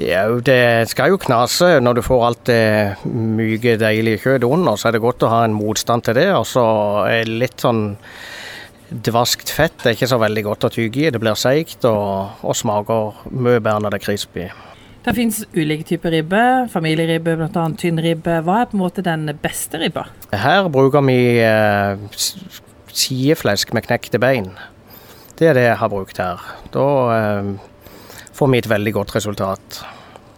Ja, Det skal jo knase når du får alt det myke, deilige kjøttet under. Så er det godt å ha en motstand til det. Og så er litt sånn dvaskt fett det er ikke så veldig godt å tygge i. Det blir seigt og, og smaker mye bedre når det er crispy. Det finnes ulike typer ribbe. Familieribbe, bl.a. tynn ribbe. Hva er på en måte den beste ribba? Her bruker vi eh, sideflesk med knekte bein. Det er det jeg har brukt her. Da eh, får vi et veldig godt resultat.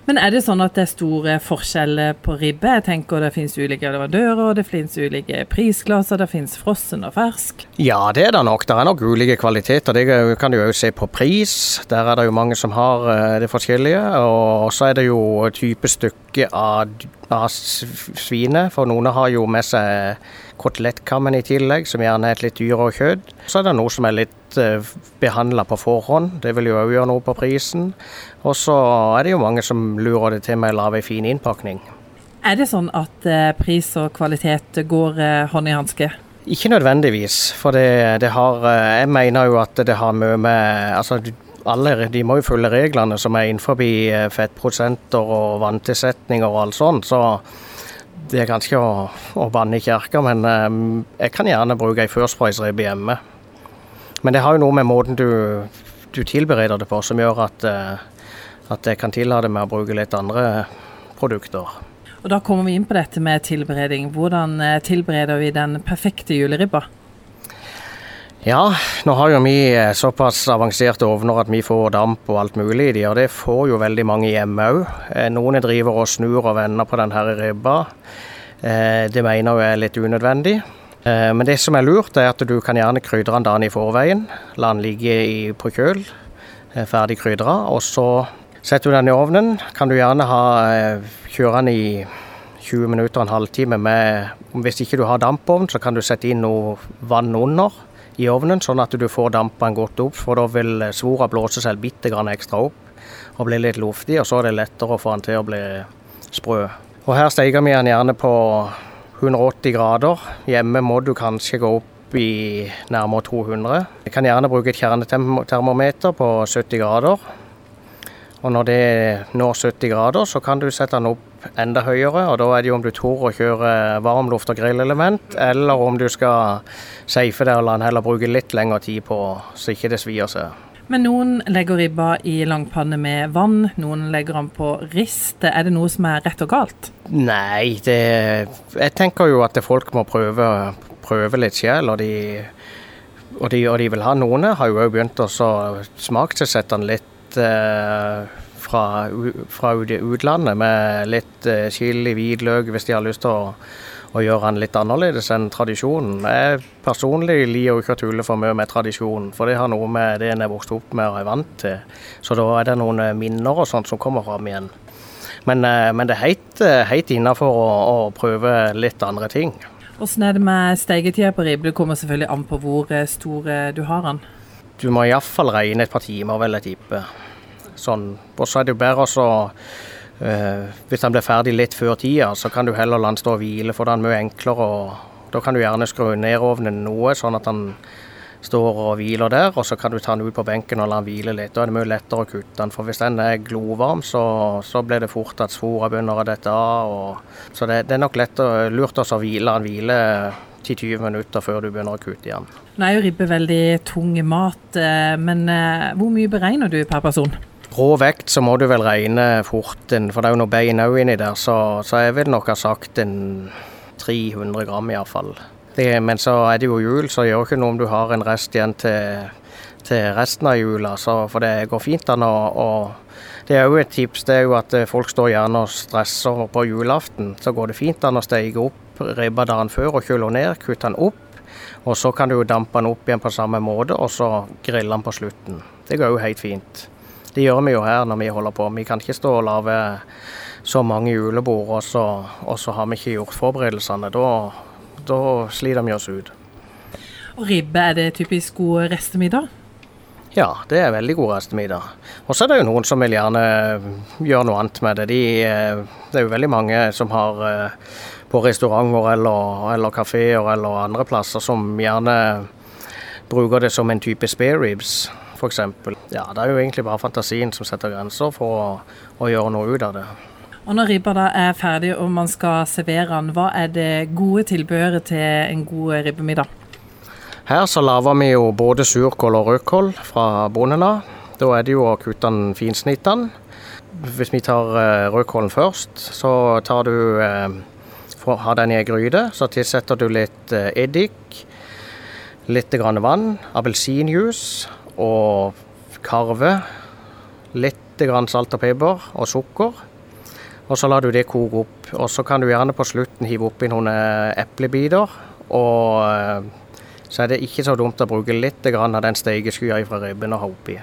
Men er det sånn at det er store forskjeller på ribbe? Jeg tenker Det finnes ulike leverandører, det finnes ulike prisklasser, det finnes frossen og fersk. Ja, det er det nok. Det er nok ulike kvaliteter. Det kan du jo se på pris. Der er det jo mange som har eh, det forskjellige. Og så er det jo type stykke av, av svinet. For noen har jo med seg kotelettkammen i tillegg, som gjerne er et litt dyrere kjøtt. Så er det noe som er litt eh, behandla på forhånd. Det vil jo òg gjøre noe på prisen. Og så er det jo mange som lurer det til med å lage ei fin innpakning. Er det sånn at eh, pris og kvalitet går eh, hånd i hanske? Ikke nødvendigvis, for det, det, har Jeg mener jo at det har mye med Altså, alle de må jo følge reglene som er innenfor fettprosenter og vanntilsetninger og alt sånt. Så det er ganske å, å banne i kirka, men um, jeg kan gjerne bruke ei First Price-ribbe hjemme. Men det har jo noe med måten du, du tilbereder det på som gjør at, uh, at jeg kan tillate meg å bruke litt andre produkter. Og Da kommer vi inn på dette med tilberedning. Hvordan eh, tilbereder vi den perfekte juleribba? Ja, nå har jo vi eh, såpass avanserte ovner at vi får damp og alt mulig i de, og det får jo veldig mange hjemme òg. Eh, noen driver og snur og vender på denne ribba. Eh, det mener jeg er litt unødvendig. Men det som er lurt, er at du kan gjerne krydre den dagen i forveien. La den ligge på kjøl, ferdig krydra, og så setter du den i ovnen. Kan du gjerne ha, kjøre den i 20 minutter, en halvtime med Hvis ikke du har dampovn, så kan du sette inn noe vann under i ovnen, sånn at du får dampene godt opp. For da vil svora blåse seg bitte grann ekstra opp og bli litt luftig, og så er det lettere å få den til å bli sprø. Og her steker vi den gjerne på 180 grader. Hjemme må du kanskje gå opp i nærmere 200. Jeg kan gjerne bruke et kjernetermometer på 70 grader. Og når det når 70 grader, så kan du sette den opp enda høyere. Og da er det jo om du tør å kjøre varmluft og grillelement, eller om du skal safe det og la den heller bruke litt lengre tid på så ikke det svir seg. Men noen legger ribba i langpanne med vann, noen legger den på rist. Er det noe som er rett og galt? Nei, det, jeg tenker jo at folk må prøve, prøve litt sjel, Og de, og, de, og de, vil ha noen. Har jo òg begynt å smakssette den litt eh, fra, fra utlandet med litt eh, chili, hvitløk, hvis de har lyst til å, å gjøre den litt annerledes enn tradisjonen. Jeg personlig liker jo ikke å tulle for mye med tradisjonen, for det har noe med det en er vokst opp med og er vant til. Så da er det noen eh, minner og sånt som kommer fram igjen. Men, eh, men det er helt, helt innafor å, å prøve litt andre ting. Hvordan er det med steigetida på ribbe? Det kommer selvfølgelig an på hvor stor du har den. Du må iallfall regne et par timer, vil jeg tippe. Sånn. Og så er det jo bedre å uh, Hvis den blir ferdig litt før tida, så kan du heller la den stå og hvile, for da er mye enklere. og Da kan du gjerne skru ned ovnen noe, sånn at den står og hviler der. Og så kan du ta den ut på benken og la den hvile litt. Da er det mye lettere å kutte den. For hvis den er glovarm, så, så blir det fort at svora begynner å dette av. Og, så det, det, er nok lett å lurt å la den hvile 10-20 minutter før du begynner å kutte igjen. Nå er jo ribbe veldig tung mat, eh, men eh, hvor mye beregner du per person? Rå vekt så må du vel regne fort, for det er jo noe bein òg inni der, så, så, jeg vil nok ha sagt en 300 gram iallfall. Men så er det jo jul, så gjør ikke noe om du har en rest igjen til, til resten av jula. Så, for det går fint an å, Det er òg et tips, det er jo at folk står gjerne og stresser på julaften. Så går det fint an å steike opp ribba dagen før og kjøle ned, kutte den opp. Og så kan du jo dampe den opp igjen på samme måte, og så grille den på slutten. Det går jo helt fint. Det gjør vi jo her når vi holder på. Vi kan ikke stå og lage så mange julebord, og så, og så har vi ikke gjort forberedelsene. Da, da sliter vi oss ut. Og ribbe, er det typisk god restemiddag? Ja, det er veldig god restemiddag. Og så er det jo noen som vil gjerne gjøre noe annet med det. De, eh, det er jo veldig mange som har eh, på restauranter eller, eller kafeer eller andre plasser som gjerne bruker det som en type spare ribs. f.eks. Ja, det er jo egentlig bare fantasien som setter grenser for å, å gjøre noe ut av det. Og når ribba da er ferdig og man skal servere den, hva er det gode tilbehøret til en god ribbemiddag? Her så lager vi jo både surkål og rødkål fra bondene. Da er det jo å kutte den finsnittene. Hvis vi tar uh, rødkålen først, så tar du uh, for å ha den i ei gryte. Så tilsetter du litt uh, eddik, litt grann vann, appelsinjuice og karve. Litt grann salt og pepper og sukker. Og så lar du det koke opp. Og så kan du gjerne på slutten hive oppi noen eplebiter. Og så er det ikke så dumt å bruke litt av den steikeskya fra ribben og ha oppi.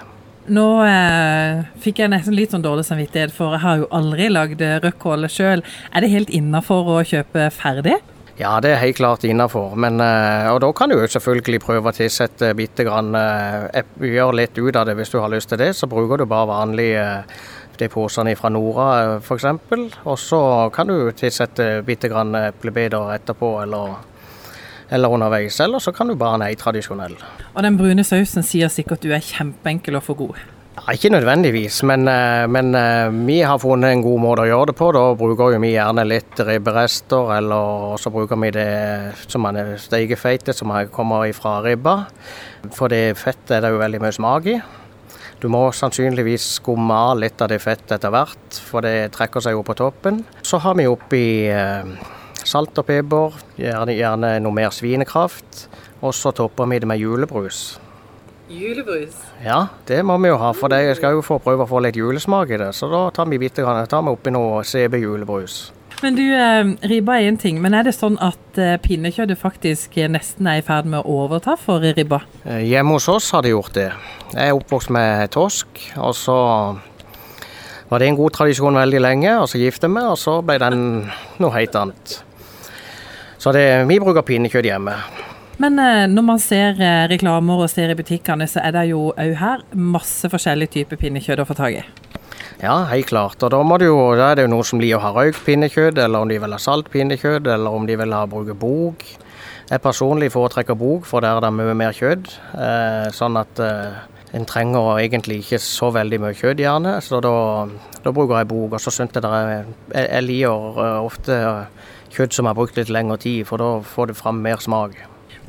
Nå eh, fikk jeg nesten litt sånn dårlig samvittighet, for jeg har jo aldri lagd rødkål sjøl. Er det helt innafor å kjøpe ferdig? Ja, det er helt klart innafor. Eh, og da kan du jo selvfølgelig prøve å tilsette bitte grann eh, Gjøre litt ut av det hvis du har lyst til det. Så bruker du bare vanlige eh, de posene fra Nora f.eks. Og så kan du tilsette bitte grann eplebiter etterpå, eller eller underveis. Eller så kan du bare en tradisjonell. Og den brune sausen sier sikkert du er kjempeenkel å få god? Ja, ikke nødvendigvis, men, eh, men, eh, vi har funnet en god måte å gjøre det på. Da bruker vi gjerne litt ribberester, eller så bruker vi det som er steikefeite, som kommer fra ribba. For det fettet er det jo veldig mye smak i. Du må sannsynligvis skumme av litt av det fettet etter hvert, for det trekker seg jo på toppen. Så har vi oppi eh, Salt og pepper, gjerne, gjerne noe mer svinekraft. Og så topper vi det med julebrus. Julebrus? Ja, det må vi jo ha, for jeg skal jo få prøve å få litt julesmak i det. Så da tar vi, bitte, tar vi oppi noe CB-julebrus. Men du, eh, ribba er én ting, men er det sånn at eh, pinnekjøttet faktisk nesten er i ferd med å overta for ribba? Eh, hjemme hos oss har de gjort det. Jeg er oppvokst med torsk, og så var det en god tradisjon veldig lenge, og så gifte vi, og så ble den noe helt annet. Så det, vi bruker pinnekjøtt hjemme. Men eh, når man ser eh, reklamer og ser i butikkene, så er det jo òg her masse forskjellige typer pinnekjøtt å få tak i. Ja, helt klart. Og da, jo, da er det jo noen som liker å ha røykt pinnekjøtt, eller om de vil ha salt pinnekjøtt, eller om de vil ha bruke bok. Jeg personlig foretrekker bok, for der er det mye mer kjøtt. Eh, sånn at eh, en trenger egentlig ikke så veldig mye kjøtt, gjerne. Så da, da bruker jeg bok. Og så syns jeg det er Jeg, jeg liker uh, ofte kjøtt som har brukt litt lengre tid, for da får du fram mer smak.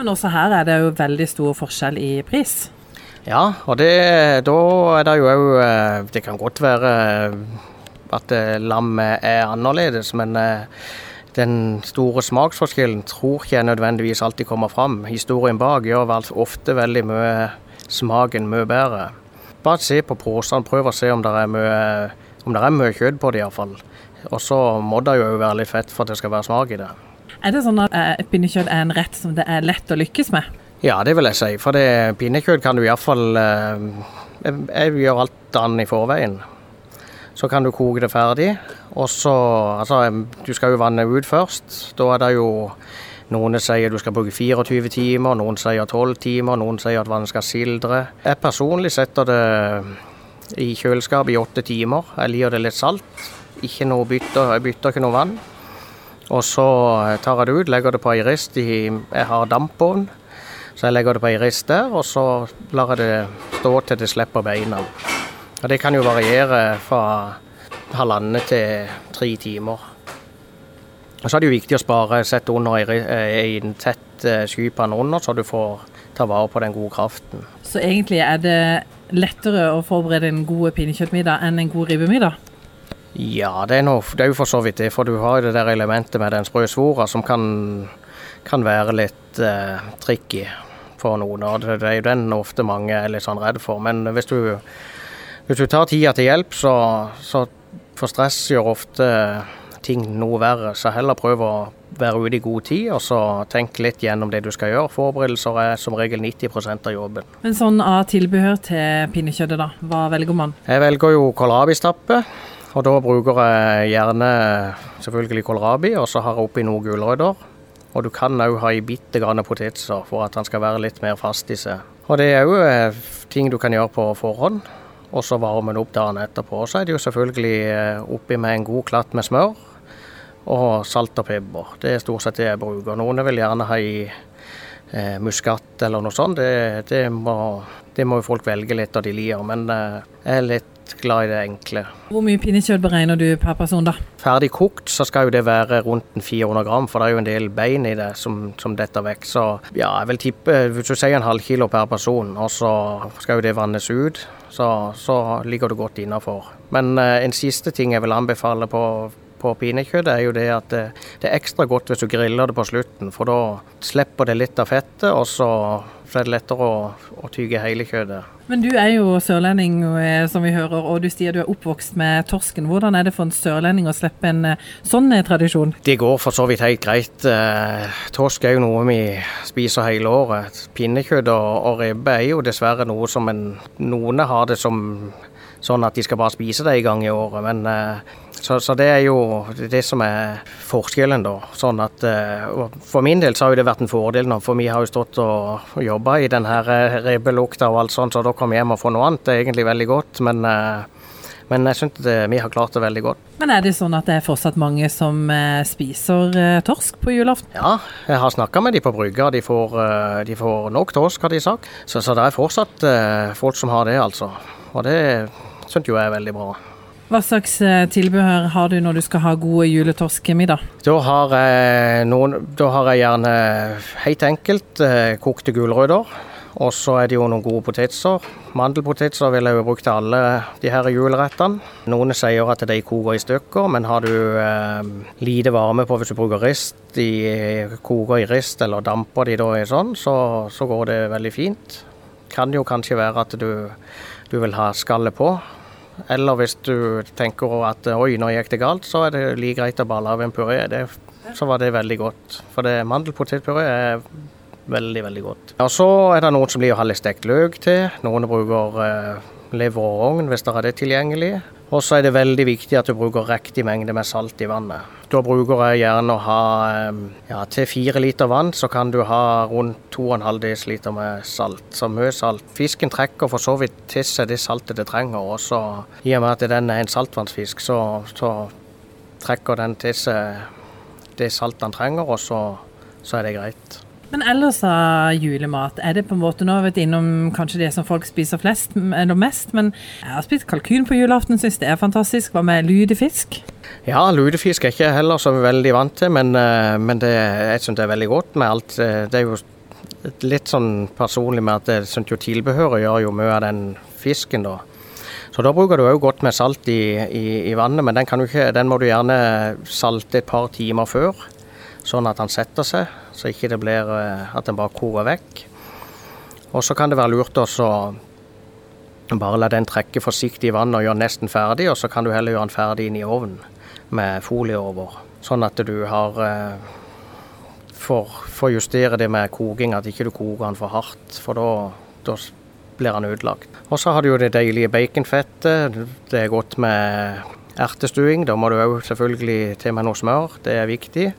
Men også her er det jo veldig stor forskjell i pris? Ja, og det, da er det jo òg eh, Det kan godt være eh, at eh, lammet er annerledes, men den store smaksforskjellen tror ikke jeg nødvendigvis alltid kommer fram. Historien bak gjør ofte veldig mye smaken mye bedre. Bare se på posene, prøv å se om det er mye, om det er mye kjøtt på det iallfall. Og så må det jo være litt fett for at det skal være smak i det. Er det sånn at eh, pinnekjøtt er en rett som det er lett å lykkes med? Ja, det vil jeg si. For det, pinnekjøtt kan du iallfall eh, jeg, jeg gjør alt annet i forveien. Så kan du koke det ferdig. Og så Altså, du skal jo vanne ut først. Da er det jo noen sier du skal bruke 24 timer, noen sier 12 timer, noen sier at vannet skal sildre. Jeg personlig setter det i kjøleskapet i åtte timer. Jeg liker det litt salt. Ikke noe bytter, jeg bytter ikke noe vann. Og så tar jeg det ut, legger det på ei rist. I, jeg har dampovn, så jeg legger det på ei rist der. Og så lar jeg det stå til det slipper beina. Og Det kan jo variere fra halvannen til tre timer. Og Så er det jo viktig å spare, sett under ei, en tett eh, skypanne under, så du får ta vare på den gode kraften. Så egentlig er det lettere å forberede en god pinnekjøttmiddag enn en god ribbemiddag? Ja, det er, noe, det er jo for så vidt det. For du har jo det der elementet med den sprø svora som kan, kan være litt eh, tricky for noen. og det, det, er jo den ofte mange er litt sånn redd for. Men hvis du, hvis du tar tida til hjelp, så, så for stress gjør ofte ting noe verre. Så heller prøv å være ute i god tid, og så tenk litt gjennom det du skal gjøre. Forberedelser er som regel 90 av jobben. Men sånn av tilbehør til pinnekjøttet, da? Hva velger man? Jeg velger jo kålrabistappe. Og da bruker jeg gjerne selvfølgelig kålrabi, og så har jeg oppi noen gulrøtter. Og du kan òg ha i bitte grann potetser for at den skal være litt mer fast i seg. Og det er òg eh, ting du kan gjøre på forhånd, og så varme den opp dagen etterpå. Og så er det jo selvfølgelig eh, oppi med en god klatt med smør og salt og pepper. Det er stort sett det jeg bruker. Noen vil gjerne ha i eh, muskat eller noe sånt. Det, det, må, det må folk velge litt av de liker. Men eh, jeg er litt glad i det enkle. Hvor mye pinnekjøtt beregner du per person, da? Ferdig kokt så skal jo det være rundt 400 gram, for det er jo en del bein i det som, som detter vekk. Så ja, jeg vil tippe hvis du sier en halv kilo per person, og så skal jo det vannes ut, så, så ligger det godt innafor. Men eh, en siste ting jeg vil anbefale på på pinnekjøtt er jo det at det, det, er ekstra godt hvis du griller det på slutten, for da slipper det litt av fettet, og så, så er det lettere å, å tyge hele kjøttet. Men du er jo sørlending, eh, som vi hører, og du sier du er oppvokst med torsken. Hvordan er det for en sørlending å slippe en eh, sånn eh, tradisjon? Det går for så vidt helt greit. Torsk er jo noe vi spiser hele året. Pinnekjøtt og, ribbe er jo dessverre noe som en, noen har det som sånn at de skal bare spise det en gang i året. Men, eh, så, så, det er jo det som er forskjellen, da. Sånn at, eh, for min del så har det vært en fordel nå, for vi har jo stått og, jobba i den her eh, ribbelukta og alt sånt, så da kom jeg hjem og få noe annet. Det er egentlig veldig godt. men men jeg syns vi har klart det veldig godt. Men er det sånn at det er fortsatt mange som spiser torsk på julaften? Ja, jeg har snakka med de på brygga. De får, de får nok torsk, har de sagt. Så, så det er fortsatt folk som har det, altså. Og det syns jo jeg er veldig bra. Hva slags eh, tilbehør har du når du skal ha gode juletorskemiddag? Da har jeg, noen, da har jeg gjerne helt enkelt eh, kokte gulrøtter. Og så er det jo noen gode poteter. Mandelpoteter vil jeg jo bruke til alle de her julerettene. Noen sier at de koker i stykker, men har du eh, lite varme på hvis du bruker rist, de koker i rist eller damper de da i sånn, så, så går det veldig fint. Kan jo kanskje være at du, du vil ha skallet på. Eller hvis du tenker at oi, nå gikk det galt, så er det like greit å bare lage en puré. Det, så var det veldig godt. For det mandelpotetpuré er veldig, veldig godt. Og så er det noen som blir å ha litt stekt løk til. Noen bruker eh, lever og rogn hvis det er det tilgjengelig. Og så er det veldig viktig at du bruker riktig mengde med salt i vannet. Da bruker jeg gjerne å ha eh, ja, til fire liter vann, så kan du ha rundt 2,5 dl med salt. Så mye salt. Fisken trekker for så vidt til seg det saltet det trenger. Og så i og med at den er en saltvannsfisk, så, så trekker den til seg det saltet den trenger, og så, så er det greit. Men ellers av julemat, er det på en måte Nå vi vært innom kanskje det som folk spiser flest eller mest, men jeg har spist kalkun på julaften, syns det er fantastisk. Hva med lutefisk? Ja, lutefisk er ikke heller så veldig vant til, men, eh, men det, jeg syns det er veldig godt med alt. Eh, det er jo litt sånn personlig med at jeg syns jo tilbehøret gjør jo mye av den fisken, da. Så da bruker du òg godt med salt i, i, i vannet, men den, ikke, den, må du gjerne salte et par timer før sånn at den setter seg, så ikke det blir eh, at den bare korer vekk. Og så kan det være lurt å bare la den trekke forsiktig i vannet og gjøre den nesten ferdig, og så kan du heller gjøre den ferdig inn i ovnen med folie over. Sånn at du har eh, får, justere det med koking, at ikke du koker den for hardt, for da blir den ødelagt. Og så har du jo det deilige baconfettet. Det er godt med ertestuing. Da må du òg selvfølgelig til med noe smør, det er viktig.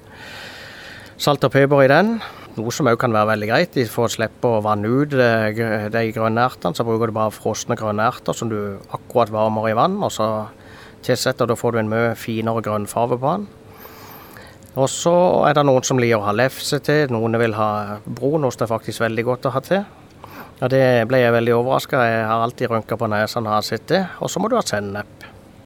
Salt og pepper i den. Noe som òg kan være veldig greit. For å slippe å vanne ut eh, de grønne ertene, så bruker du bare frosne grønne erter som du akkurat varmer i vann. Og så tilsetter Da får du en mye finere grønnfarge på den. Og så er det noen som liker å ha lefse til. Noen vil ha brunost. Det er faktisk veldig godt å ha til. Og Det ble jeg veldig overraska. Jeg har alltid rynka på nesa når jeg har sett det. Og så må du ha sennep.